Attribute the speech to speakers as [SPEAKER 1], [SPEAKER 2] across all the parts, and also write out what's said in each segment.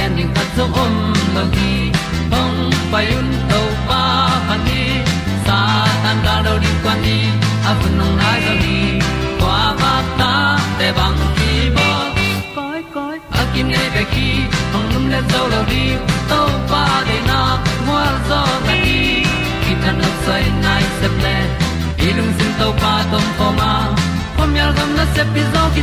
[SPEAKER 1] pi zo gen zo om lo gi hong pai un to pa pa ni sa tan da do di kwan ni a bu nong nai zo ni kwa ba ta te bang ki bo koi koi a kim nei be ki hong lum le zo lo di to pa de na mo zo ta ni ki tan no sai nai se ple ilung sin to pa tom ko ma. Pom yal gam na se pi zo ki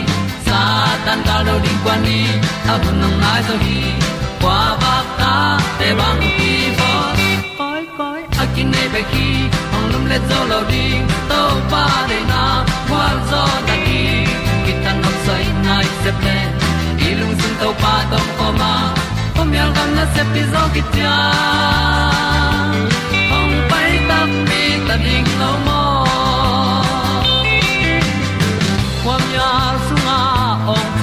[SPEAKER 1] tan cao do đi qua đi, ta bu nang mai zo gi qua ba ta te bang ki bo koi koi a kin nei be ki ong lum le zo lo di to pa de na kwa zo ta ki ki tan nok sai nai se ple lung sun to pa tom ko ma. Pom yal gam na se pi zo ki tia ong pai ta mi ta ding lo mo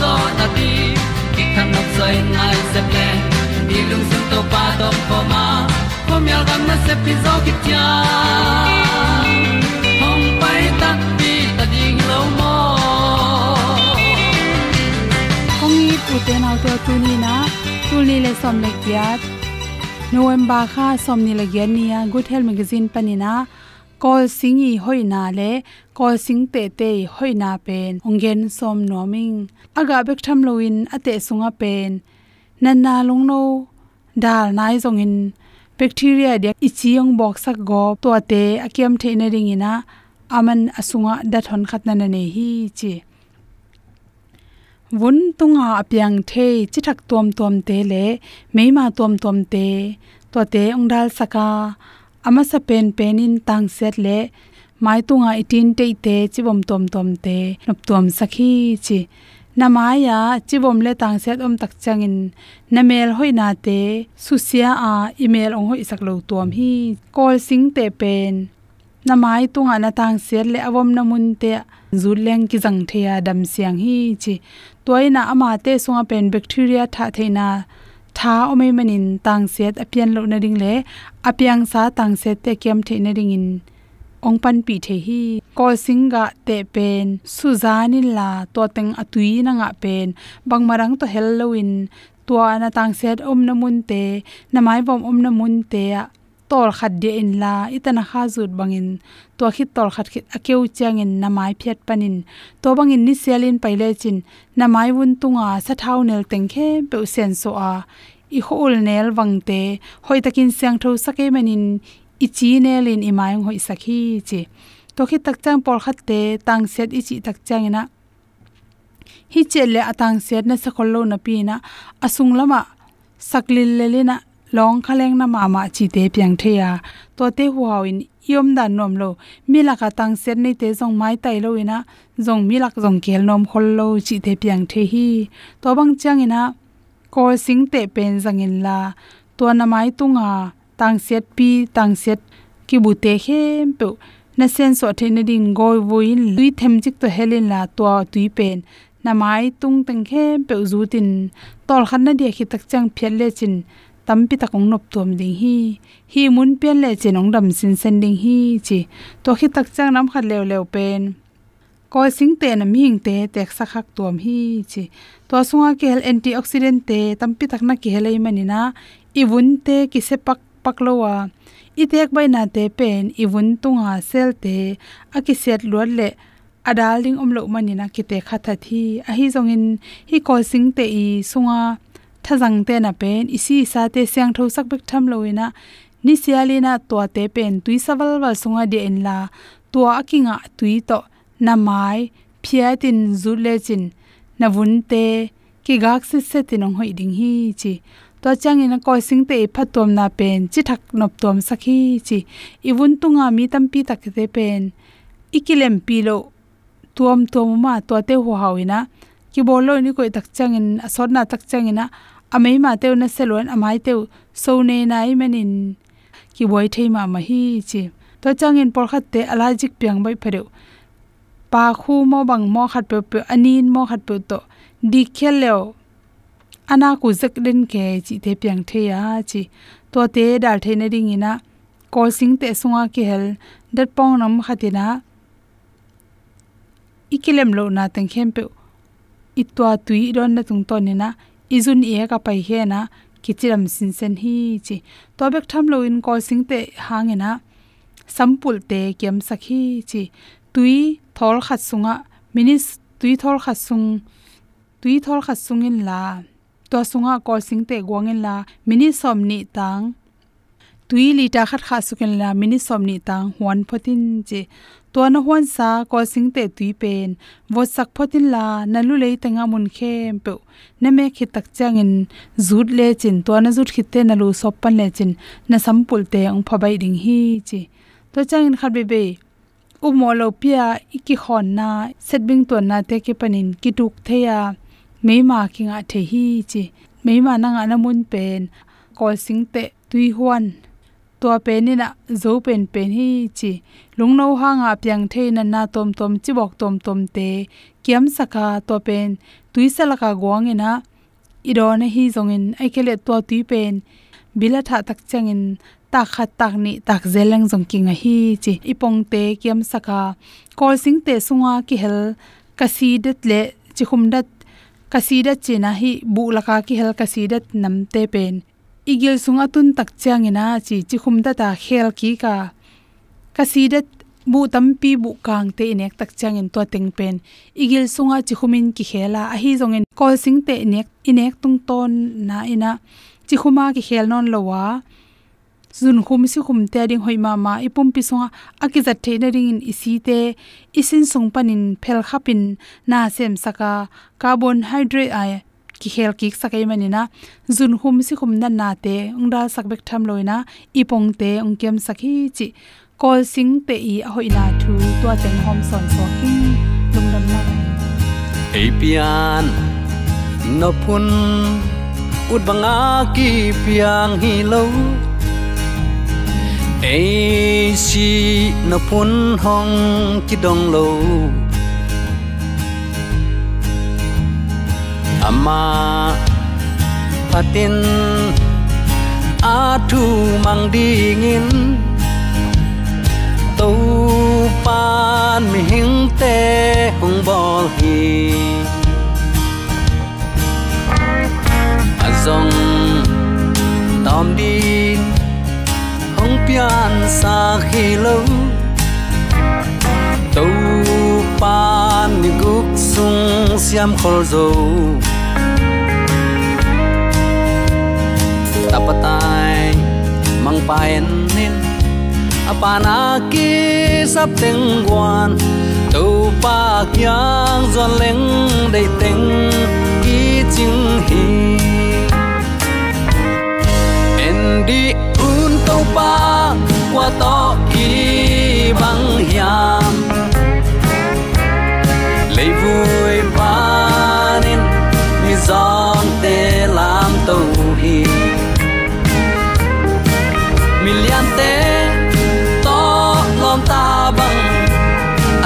[SPEAKER 1] zo na ti ki kan nok sai nai se ple ni lung sun to pa do ko ma. Ko mi al gam na se pi zo ki tia hong pai ta pi ta ding lo mo
[SPEAKER 2] kong ni pu te nau te tu ni na. Tu ni le som le kiat november kha somni ni le good health magazine panina kol singi hoina le kol sing te te hoina pen ongen som noming aga bek tham loin ate sunga pen nanna longno dal nai zongin bacteria de ichiong box sak go to te akiam theina ringina aman asunga da thon khat na ne hi chi. Vun tunga apyang the chi thak tom tom te le meima tom tom te to te ongdal saka ama sa pen pen in tang set le, mai tunga itin te te chibom tom tom te, nop tom sakhi chi. Na maya chibom le tang set om tak changin na hoi hoina te susia a email ong hoi sak lo tom hi, call sing te pen. Na mai tunga na tang set le awom na mun te zuleng ki jang thea dam siang hi chi. Toina ama te sunga pen bacteria tha theina tha omei manin tang set apian lo na ring le apyang sa tang set te kem the na ring in ong pan pi the hi. Ko singa te pen suzanin la to teng atui na nga pen. Bang marang to helloin tua na tang set om na mun te namai bom om na mun te tol khat de in la. Itana kha zut bangin. To khi tol khat khit akeu chang in namai phet panin. To bangin ni selin paile chin namai wun tunga sa thau nel teng khe pe sen so a. I hol nel wangte hoi takin sang tho sake manin. I chi nelin i mai hoi sakhi chi. To khi tak chang por khat te. Tang set i chi tak chang ina hi chele atang set na sakhol lo na pi na. Asung lama saklil lelina long khaleng na mama chi te piang theya to te huawin yom dan nom lo milaka tang set nei te jong mai tai lo ina jong milak jong kel nom khol lo chi te piang the hi. To bang chang ina ko sing te pen jang in la. To na mai tunga tang set pi, tang set ki bu te hem pe. Na sen so the na ding goi voin lui them jik to helin la to tui pen. Na mai tung teng khem pe zu tin. Tol khan na dia khi tak chang phel le chin. Tampi takong nop tom ding hi hi mun pen le chenong dam sin sen ding hi chi to khi tak chang nam khat lew lew pen ko sing te na mi hing te tek sa khak tom hi chi to sunga ke hel antioxidant te tampi tak na ki helai manina ibun te ki se pak pak lowa itek bai na te pen ibun tunga sel te aki set luat le adal ding omlo manina ki te khatha thi a hi zongin hi ko sing te i sunga thajang te na pen, isi sa te siang tho sak bek tham loina ni sialina to te pen tui sawal wal sunga de en la to akinga tui to, na mai, phia chin, na vun te, ki gak se se tin hoi ding hi chi. To chang in ko sing te e phatom na pen, chi thak nop tom sakhi chi. Iwun tunga mi tam pi tak te pen ikilem pi lo tuam tuam ma to te ho hawina ki bolo ni koi tak changin asor na tak changina amei ma teu na selon amai teu so ne nai manin ki boi thei ma ma hi chi. To chang in por khat te allergic piang bai phare pa khu mo bang mo khat pe pe, anin mo khat pe to. Di khel leo. Ana ku zak den ke chi te piang the ya chi. To te dal the na ring ina. Ko sing te sunga ki hel. Dat pong nam khatina ikilem lo na teng khem pe. Itwa tui ron na tung to ni na izun e ka pai he na, kichiram sin sen hi chi. To bek tham lo in call sing te hangena sampul te kem sakhi chi. Tui thol khat sunga, minis tui thol khat sung, tui thol khat sungin la. To sunga call sing te gwangin la mini somni tang. Tui lita khat kha sukin la mini somni tang, huan photin che to na huan sa ko sing te tui pen wo sak photin la nalu le tenga mun khem pe, na me khi tak changin zut le chin to na zut khite na lu sop pan le chin, na sampul te ong phabai ding hi chi. To changin khat be be, u mo lo pia iki khon na, set setbing to na te ke panin ki tuk theya meima kinga the hi chi. Meima na nga na mun pen ko sing te tui tua peni na zo pen pen hi chi. Lungno ha nga pyang theina na tom tom chi bok tom tom te. Kiam saka to pen tuisala ka gong ina. Irona hi zongin aikele to tui pen. Bila tha tak changin ta khat tak ni tak zeleng jong kinga hi chi. Ipong te, kiam saka. Kol sing te sunga ki hel kasidat le chi dat kasidat china hi, bu laka ki hel kasidat nam te pen igil sunga tun tak changina chi chi khumda ta khel ki ka. Kasidat bu tampi bu kang te inek tak changin to teng pen. Igil sunga chi khumin ki khela a hi zongin kol sing te inek inek tung ton na ina. Chi khuma ki khel non lowa zun khum si khum te ding hoi ma ma ipum pi songa akizat the na ring in isi te. Isin sung panin phel khapin na sem saka carbon hydrate ai ki khel ki sakai manina zun hum si khum na na te, ungda sakbek tham loina ipong te ongkem sakhi chi. Kol sing te i a hoina thu to teng hom son so ki lungdam na.
[SPEAKER 1] Apian no phun, ut banga ki piang hi lo. Ai si no phun hong ki dong lo. Ama patin a mang dingin tâu pan mi hing te hong bol hi. Azong tom din hong pian sa khi lâu. Tu pan mi guk sung siam khol zo. Tapatay mang paen nin apanaki sắp tiếng quan tu pa kyang zon leng đầy teng ki ching hi en di un tàu pa qua to ki bang hiam lấy vui pa nên mi giòn tên.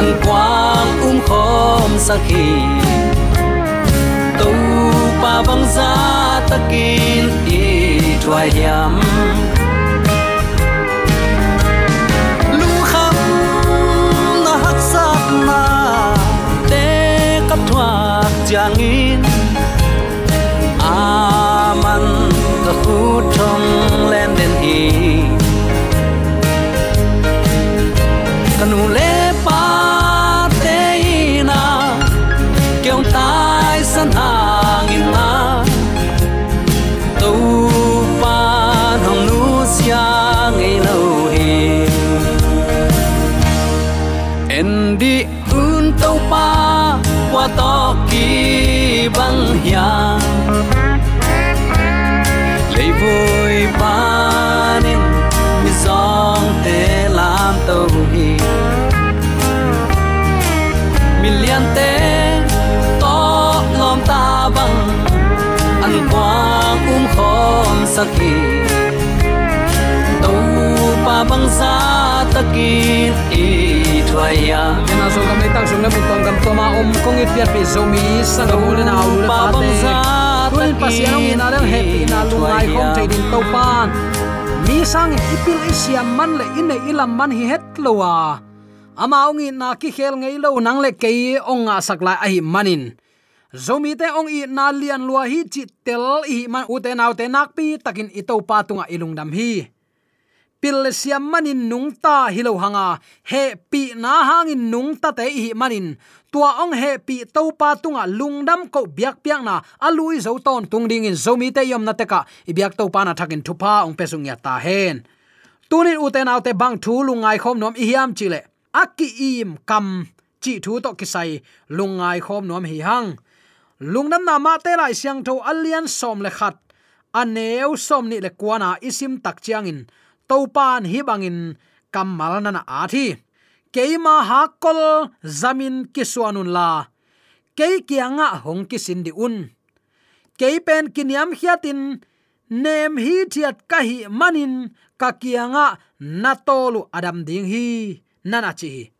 [SPEAKER 1] Ăn quang um khom sa khi tu pa băng za ta kin i thoại hiam giang băng za takin i thuaya
[SPEAKER 3] na so gam tak sung na mu tong gam to ma om kong it piat pi zo mi sang hu le na u le pa te. kun pasiang ina le happy na lu ngai khom thei din to pan mi sang ipil isiam man le in ilam man hi het lowa ama ong na ki khel ngei lo nang le ke ong a sakla a hi manin zomi te ong i na lian lua hi chi tel i man u te nau te nak pi takin i to pa tunga ilung dam hi. Pil siam manin nung ta hilo hanga. He pi na hangin nung ta te hi manin. Tua ong he pi to pa tunga lungdam ko biak piak na. Alui zo ton tung ding in zomi te yom na te ka. I biak to pa na thakin thupa ong pesung ya ta hen. Tunin uten autte bang thu lungai khom nom i hiam chile aki im kam chi thu to kisai. Lungai khom nom hi hang lungnam na ma te lai siang tho alian som le khat. Aneu som ni le kwana isim tak chiang in topan hi bangin. Kamal na athi keima hakol zamin kiswanun la. Ke kianga hong ki sindi un. Ke pen kiniam hiatin. Nem hi thiat ka hi manin. Ka kianga natolu adam ding hi. Nana chi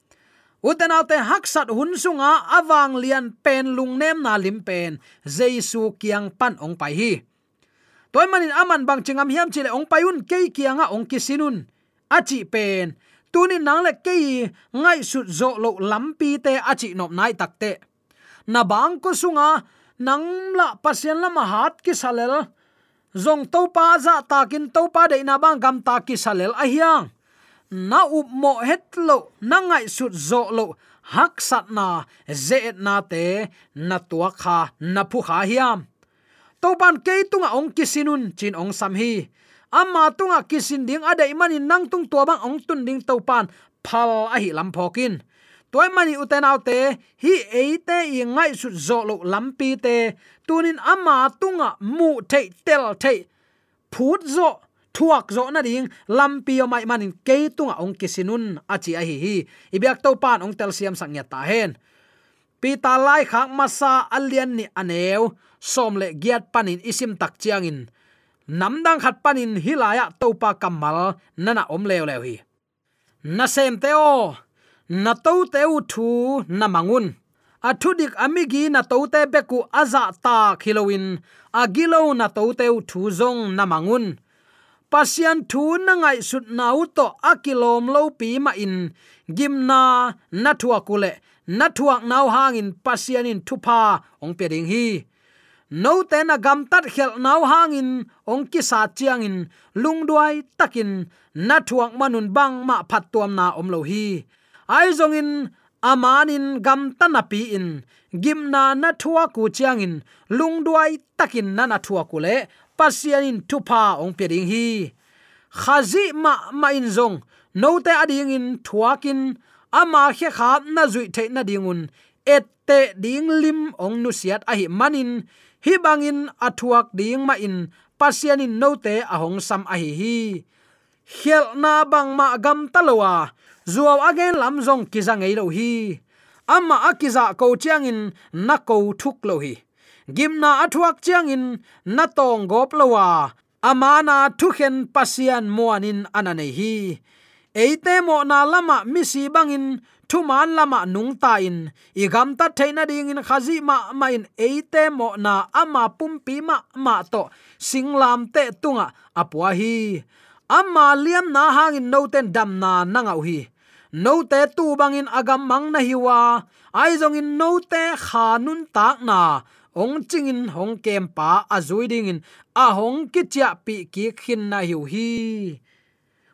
[SPEAKER 3] uten alte haksat hun sunga awang lian pen lung nem na lim pen. Jesu kiang pan ong pai hi. Toy manin aman bang chingam hiam chile ong paiun ke kianga ong kisinun. Achi pen. Tunin nang le ke ngai sut zo lo lampi te achi nop nai takte na bang ko sunga nang la pasien la mahat ki salel. Zong to pa za takin to pa de na bang gam ta ki salel a hiang na up mo het lo, na ngai sut zo lo. Hak sat na, ze na te, na tua kha, na phu kha hiam. Topan ke tunga ong kisinun, chin ong sam hi. Amma tunga kisin ding adai mani nang tung to bang ong tun ding topan, phal a hi lam phokin toy mani uten autte hi eite i ngai sut zo lo lampi te. Tunin amma tunga mu thei tel thei. Phut zo thuak zo na ding, lampi o mai manin ke tunga ong kisinun achi a hi hi. Ibyak to pan ong tel siam sang ya ta hen. Pi ta lai khak masa alian ni aneu som le giat panin isim tak chiang in namdang khat panin hilaya mal kamal nana om leo leo hi. Na sem te o, na to te u thu na mangun. Athudik amigi na tàu te beku aza ta khilowin. Agilo na tàu te u thu zong na mangun pasian thu na ngai sut nau to akilom lo pi ma in. Gimna na thua kule na thuak nau hangin pasian in thupa ong pe ding hi. No te na gam tat khel nau hangin, ong ki sa chiang in. Lungduai takin, na thuak manun bang ma phat tuam na om lo hi. Ai zong in amanin gam tanapi in. Gimna na thua ku chiang in. Lungduai takin, na na thua kule pasian in thupa ong pe ding hi. Khazi ma ma in zong no te ading in thuakin, ama khe khap na zui the na dingun, ette ding lim ong nu siat a hi manin, hi bangin athuak ding ma in pasian in no te ahong sam a hi. Hi khel na bang ma gam talowa zuaw again lam zong kizang ei lo hi. Ama akiza ko chiang in na ko thuk lo hi gimna athuak chiang in na tong gop lowa. Amana thuken pasian muanin anane hi. Eite mo na lama mi si bangin thuman lama nung ta in igam ta theina ding in khazi ma ma in eite mo na ama pumpi ma ma to. Singlam te tunga apwa hi. Amma liam na hangin no ten dam na nangau hi. No te tu bangin agam mang na hiwa. Ai zong in no te khanun tak na ong chingin hong kem pa azui ding in, a hong ki cha pi ki khin na hiu hi.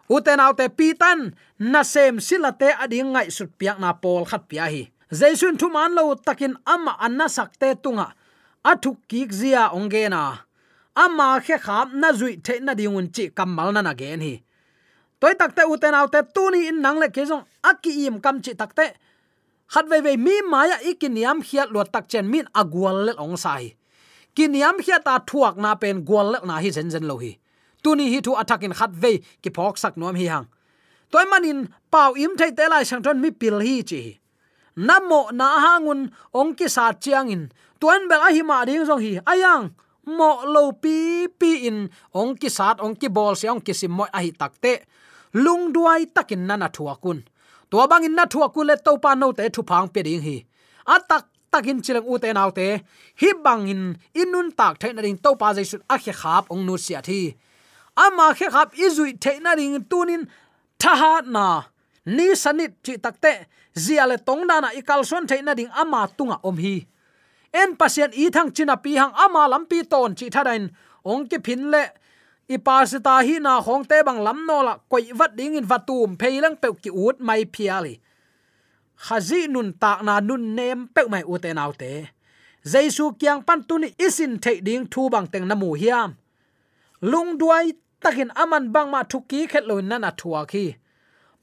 [SPEAKER 3] Uten autte pitan na sem silate ading ngai sut piak na pol khat pia hi. Jaisun thu man lo takin ama anna sakte tunga athuk ki zia onge na ama khe kham na zui the na dingun chi kamal na na gen hi. Toy takte uten autte tuni in nang le kezong aki im kam chi takte khat ve ve mi maya ikiniam hiat lo tak chen min agwal le ong sai. Kiniam hiat ta thuak na pen gwal le na hi zen zen lo hi. Tuni hi thu attacking khat ve ki phok sak nom hi hang. Toy manin pau im thai te lai sang ton mi pil hi chi namo na hangun ong ki sa chiang in. Tuan bel a hi ma ding jong hi. Ayang, mo lo pi pi in. Ong ki sat, ong ki bol se ong ki sim mo a hi takte lung duai takin nana thua kun tua bang in na thua ku le to pa no te thu phang pe ding hi. Atak takin chilang u te nau te, hi bang in inun tak the ring to pa jaisu a khe khap ong nu sia thi. Ama khe khap izui theina ring tunin thaha na. Ni sanit chi takte ziale tongda na ikal son theina ding ama tunga om hi. En pasien i thang china pi hang ama lampi ton chi thadain ong ki phin le ipasita hi na khong te bang lam no la koi wat ding in vatum pheilang pe ki ut mai phiali. Khazi nun tak na nun nem pe mai u te nau te jaisu kyang pan tu ni isin thei ding thu bang teng na mu hiam. Lung duai takin aman bang ma thuki khet loin na na thua khi.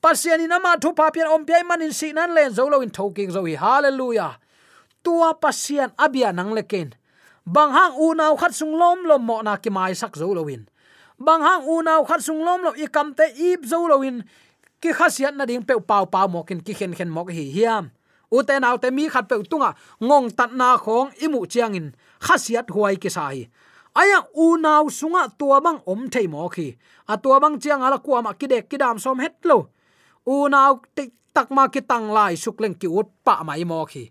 [SPEAKER 3] Pasian in ama thu pa pian om pian man in si nan len zo lo in thoking zo hi. Hallelujah. Tua pasian abia nang leken. Bang hang u nau khat sung lom lom mo na ki mai sak zo lo in bang hang u nau khat sung lom lo i kam te ip zo lo in. Ki khasiat na ding pe pau pau mo kin ki khen khen mo hi hiam. U te nau te mi khat pe tunga, ngong tat na khong imu chiang in. Khasiat huai ki sai aya u nau sunga tua bang om thei mo khi a tua bang chiang ala kwa ma ki dek ki dam som het lo. U nau te tak ma ki tang lai suk leng ki ut pa mai mo khi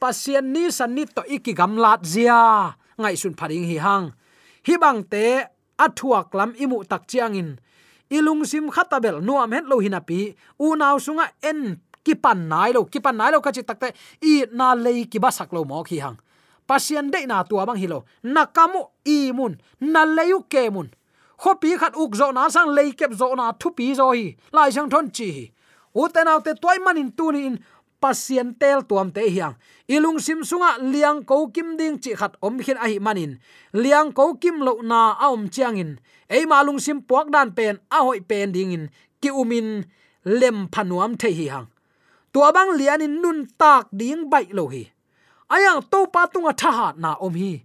[SPEAKER 3] pasien ni san ni to iki gam lat zia. Ngai sun pharing hi hang. Hi bang te athuak lam imu tak chiangin. Ilung sim khatabel nuam het lo hinapi, u naw sunga en ki pan nai lo ki pan nai lo ka chi takte, i na lei ki ba sak lo mo khi hang. Pasien de na tua bang hilo nakamu imun na leyu kemun khopi khat uk zo na sang lei kep zo na thu pi zo hi, lai sang thon chi u te naw te toy manin tu ni in pasien tel tuam te hiang. Ilung sim sunga, liang ko kim ding chi khat om khin ahi manin. Liang ko kim lo na a om chiang in ei ma lung sim puak dan pen, a hoi pen ding in. Ki umin lem phanuam the hi hang. Tua bang lian in nun tak ding bai lo hi. Ayang to pa tunga tha na om hi.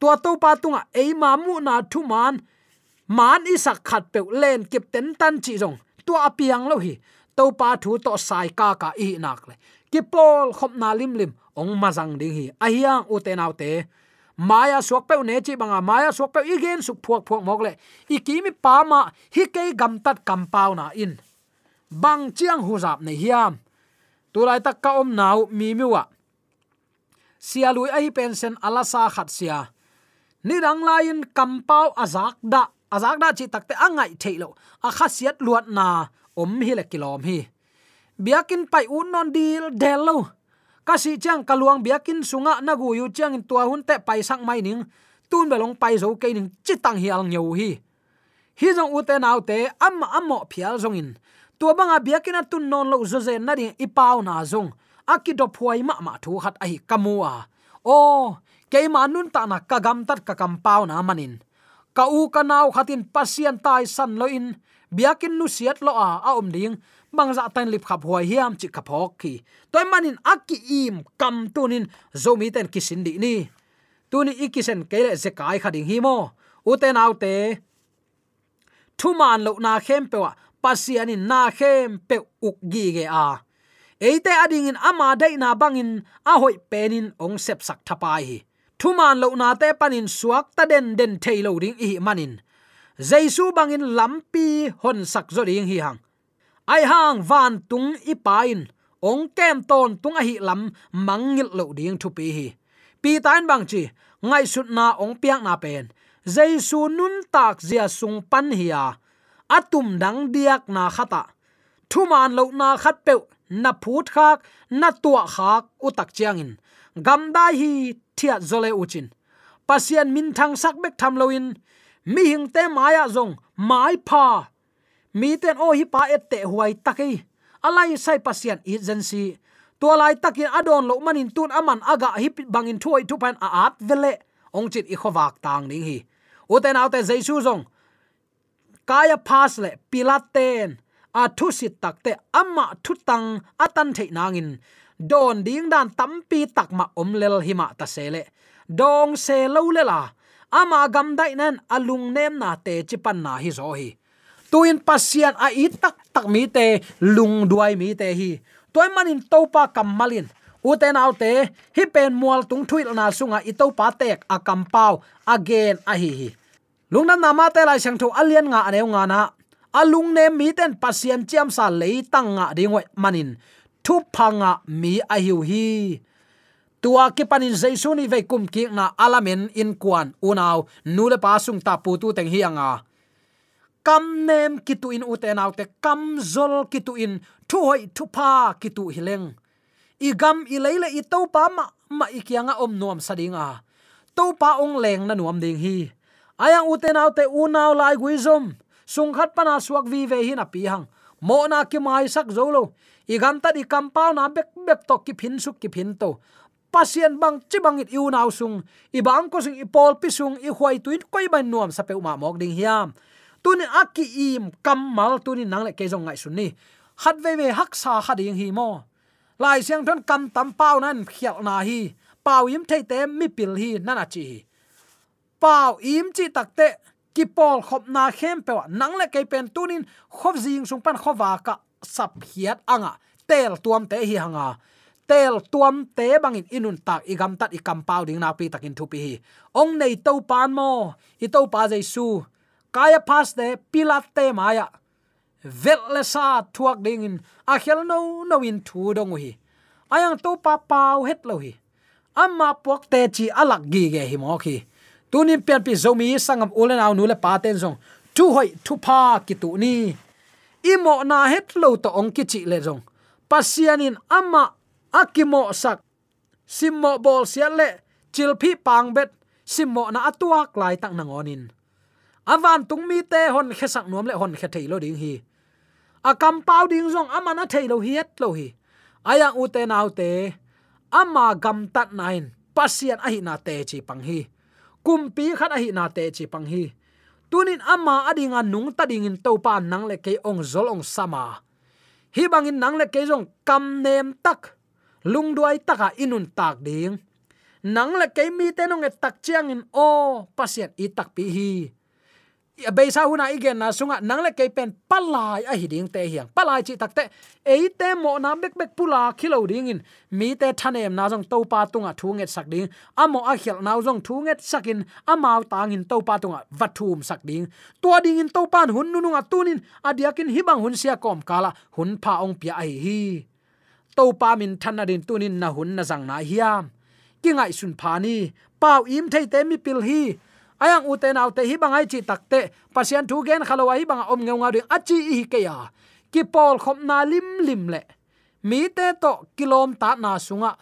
[SPEAKER 3] Tua to pa tunga ei ma mu na thu man. Man isak khat pe len kip ten tan chi jong tua apiang lo hi to pa thu to sai ka ka i nak le. Ki pol khop na lim lim, ong ma jang ding hi. Ahiang u te nau te. Maya suak pe ne chi banga maya suak pe igen suk phuak phuak mok le. I ki mi pa ma hi ke gam tat kam pau na in. Bang chiang hu zap ne hiam tulai tak ka om nau mi mi wa sia lui ai pension ala sa khat sia. Ni dang lain kampau azak da. Azak da chi takte angai thailo a khasiat luat na om hi le kilom hi. Biakin pai un non dil delo kasi chang kaluang biakin sunga nagu yu chang in tua hun te pai sang mai ning. Tun belong pai zo ke ning chitang hi al nyau hi. Hi jong u te nau te am amo phial zong in. Tua banga biakin tun non lo zo zen na ri ipau na zong. Akido phuai ma ma thu hat ai kamua o ke manun ta na kagam tat kakam pau na manin. Ka u ka nau khatin pasian tai san lo in biakin nu siat lo a a om ding. Bangza tan lip khap huai hiam chi ka phok ki toy manin aki im kam tunin zomi ten kisin di ni. Tuni ikisen kele ze kai khading hi mo. Uten autte thuman lo na khem pewa pasianin na khem pe uk gi ge a. Eite ading in ama dei na bangin a hoi penin ong sep sak thapai hi. Thuman lo na te panin suak ta den den thailo ding i manin jaisu bangin lampi hon sak zo ding hi hang. Ai hang van tung ipain ong kem ton tung a hi lam mangil lo ding thu pi hi. Pi tan bang chi, ngai sut na ong piang na pen. Jaisu nun tak zia sung pan hi a. Atum dang diak na khata. Thuman lo na khat pe na phut khak, na tua khak utak chiang in. Gam da hi thia zole uchin pasian min thang sak bek tham loin mi hing te maya zong mai pa, mi ten o hi pa et te huai taki. Alai sai pasian agency. Tua lai takin adon lo manin tun aman aga hi bangin thoi thu pan a at vele. Ong chit i khowak tang ning hi. Uten autte jaisu zong. Kaya pas le pilaten a thu sit takte amma thu tang atan thei nangin. Don ding dan tampi takma omlel hima ta sele dong se lo le la ama gam dai nan alung nem na te chipan na hi zo hi. Tuin pasian a i tak tak mi te, lung duai mi te hi. Toy manin topa kamalin uten autte hi pen mual tung thuil na sunga i topa tek a kampau again a hi hi. Lungnam nama te lai sang tho alian nga aneu nga na. Alung ne mi ten pasian chiam sa lei tang nga dingoi manin. Thu phanga mi a hiu hi tua ki panin jaisu ni ve kum ki na alamen in kwan unaw nule le pasung ta pu tu teng hianga. Kam nem ki tu in uten autte kam zol ki tu in, thu hoi thu pa ki tu hileng. I gam i leile i to pa ma ma i om nuam sadinga to pa ong leng na nuam ding hi. Ayang uten autte unaw lai guizom sung khat pana suak vi ve hi na pi hang. Mo na ki mai sak zolo i gam ta di kampau na bek bek to ki phin suk ki phin to pasien bang chibangit bang it naw sung. I bang ko sung i pol pi sung i huai tuin koi ban nuam sape uma mok ding hiam. Tuni aki im kammal tuni nang le ke jong ngai sunni hat ve ve hak sa kha ding hi mo. Lai siang thon kam tam pau nan khial na hi. Pau im thei te mi pil hi nana chi pau im chi takte ki pol khop na khem pe nang le ke pen tunin khop jing sung pan khowa ka sap hiat anga. Tel tuam te hi hanga tel tuam te bangin inun tak igam tat i kam pau ding na pi takin thu pi hi. Ong nei to pan mo, i to pa jaisu kaya pas de pilate maya. Vetle sa thuak ding in, a khel no no in thu dong hi. Ayang to pa pau het lo hi. Amma pok te chi alak gi ge hi mo khi. Tunin pian pi zomi sangam ulen aw nu le pa ten zong. Tu hoi tu pa ki tu ni. Imo na het lo to ong ki chi le zong. Pasianin amma akimo sak simmo bol sia le chilphi pang bet, simmo na atuak lai tak nangonin avan tung mi te hon khesak nuam le hon khe thailo ding hi. Akam pau ding zong amana thailo hiet lo hi. Aya u te nau te, ama gam tat nain, pasian ahi na te chi pang hi. Kumpi khat ahi na te chi pang hi. Tunin ama adinga nung ta ding in to pa nang le ke ong zol ong sama. Hi bangin nang le ke jong kam nem tak lung duai taka inun tak ding. Nang la ke mi te nong e tak chiang in o pasien i tak pi hi. Be sa huna igen na sunga, nang la ke pen palai a hiding te hiang. Palai chi takte e te mo na bek bek pula khilo ding in. Mi te thanem na jong to pa tunga thunget sak ding. Amo a khel na jong thunget sakin amao tang in to pa tunga vathum sak ding. To ding in to pan hun nu nga tunin. Adiakin hibang hun sia kom kala, hun pha ong pia ai hi to pa min thana din tunin na hun na zang na hiam. Ki ngai sun pha ni, pau im thei te mi pil hi. Ayang uten te hi bangai chi takte pasian thu gen khalowa hi banga om ngeu nga ri achi hi ke ya. Ki pol khop na lim lim le. Mi te to kilom ta na sunga.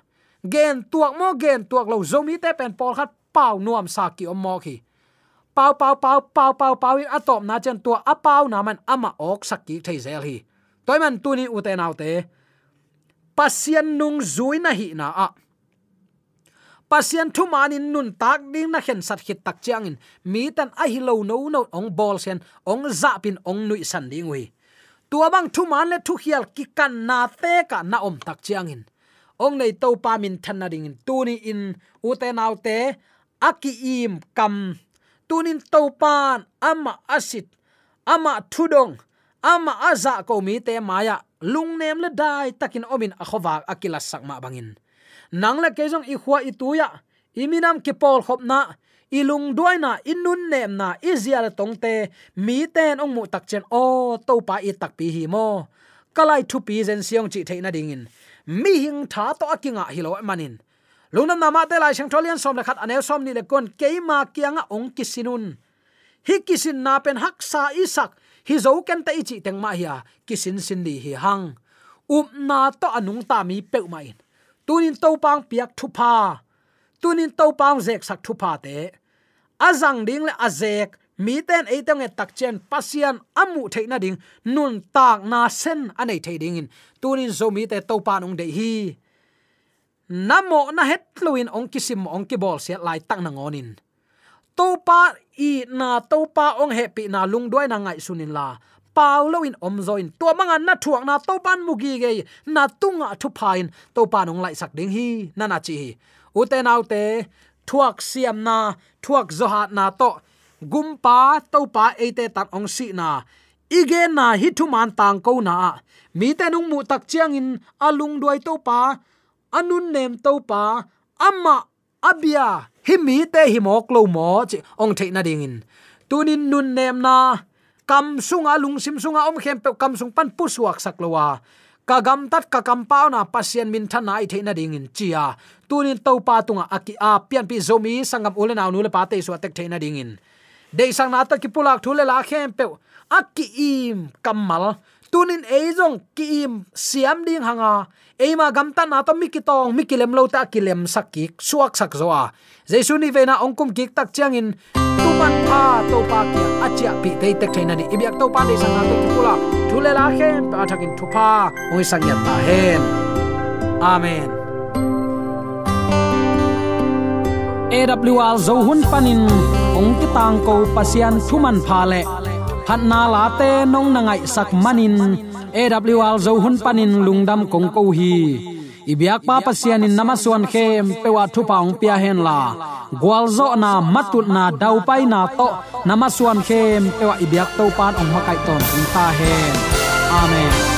[SPEAKER 3] Gen tuak mo, gen tuak lo zo mi te pen pol khat pau nuam sa ki om mo khi. Pau pau pau pau pau pau atom na chen tua a pau na man ama ok sakki thei zel hi. Toy man tu ute uten te pasian nung zui na hi na a. Pasian thu manin nun tak ding na khen sat khit tak chiang in mi tan a hi lo no no ong bol sen, ong za pin ong nui san ding wi tua bang thu man le thu hial ki kan na te ka na om tak chiang in ong nei to pa min than na ding in. Tu ni in, u te nau te aki im kam. Tunin to pan ama asit ama thudong ama aza ko mi te maya lung nem le dai takin omin akhowak akila sakma bangin. Nang la ke jong i khwa i tuya. Iminam ke pol khop na ilung duai na inun nem na izial tongte mi ten ong mu tak chen, o to pa i tak pi hi mo. Kalai thu pi zen siong chi theina dingin. Mi hing tha to akinga hilo manin. Lungnam nama te lai sang tholian som le khat anel som ni le kon keima kianga ong kisinun. Hi kisin na pen hak sa isak hi zo ken te ichi teng ma hiya kisin sin li hi hang. Up na to anung ta mi pe ma in. Tunin to pang piak thu pa tunin to pang zek sak thu pa te. Azang ding le azek mi ten e tang e tak chen pasian amu theina ding, nun tak na sen anei thei ding in. Tunin zo mi te to pa nong de hi. Namo na het luin ong kisim ong ki bol se lai tak na ngonin topa i na topa ong happy na lung doi na ngai sunin la. Paulo in omzoin to manga na thuak na topan mugi ge na tunga thu pain to pan ong lai sak ding hi. Na na chi ute nau thuak siam na, thuak zoha na to. Gumpa topa ate tak ong si na. Ige na hi thu man tang ko na. Mi te nung mu tak chiang in alung duai topa. Anun nem topa. Amma abia hi mi te hi mok lo mo chi ong the na ding in. Tunin nun nem na kam sunga lung sim sunga om khem pe kam sung pan pu suak sak lowa ka gam tat ka kam pa na pasien min thana i theina ding in chia tunin to pa tunga aki a pian pi zomi sangam ulen aw nule pa te su atek theina ding in. Dei sang na ta ki pulak thule la khem pe aki im kamal tunin eizong ki im siam ding hanga. Eima gamta na to mikitong mikilem lo ta kilem sakik suak sak zoa. Jesu ni vena ongkum kik tak changin tuman pa to pa kia achia pi te te thaina ni ibyak to pa de sang to kula thule la khem pa thakin thupa oi sang ya ta hen. Amen. AWR zo hun panin ong ki tang ko pasian thuman pha le. Hát na la te nong na ngai sak manin. AWR zo hun panin lungdam kong ko hi. Ibyak pa pasian in namaswan khem pewa thu paung pia hen la. Gwalzo na matut na dau pai na to namaswan khem pewa ibyak to pan ong makai ton ta hen. Amen.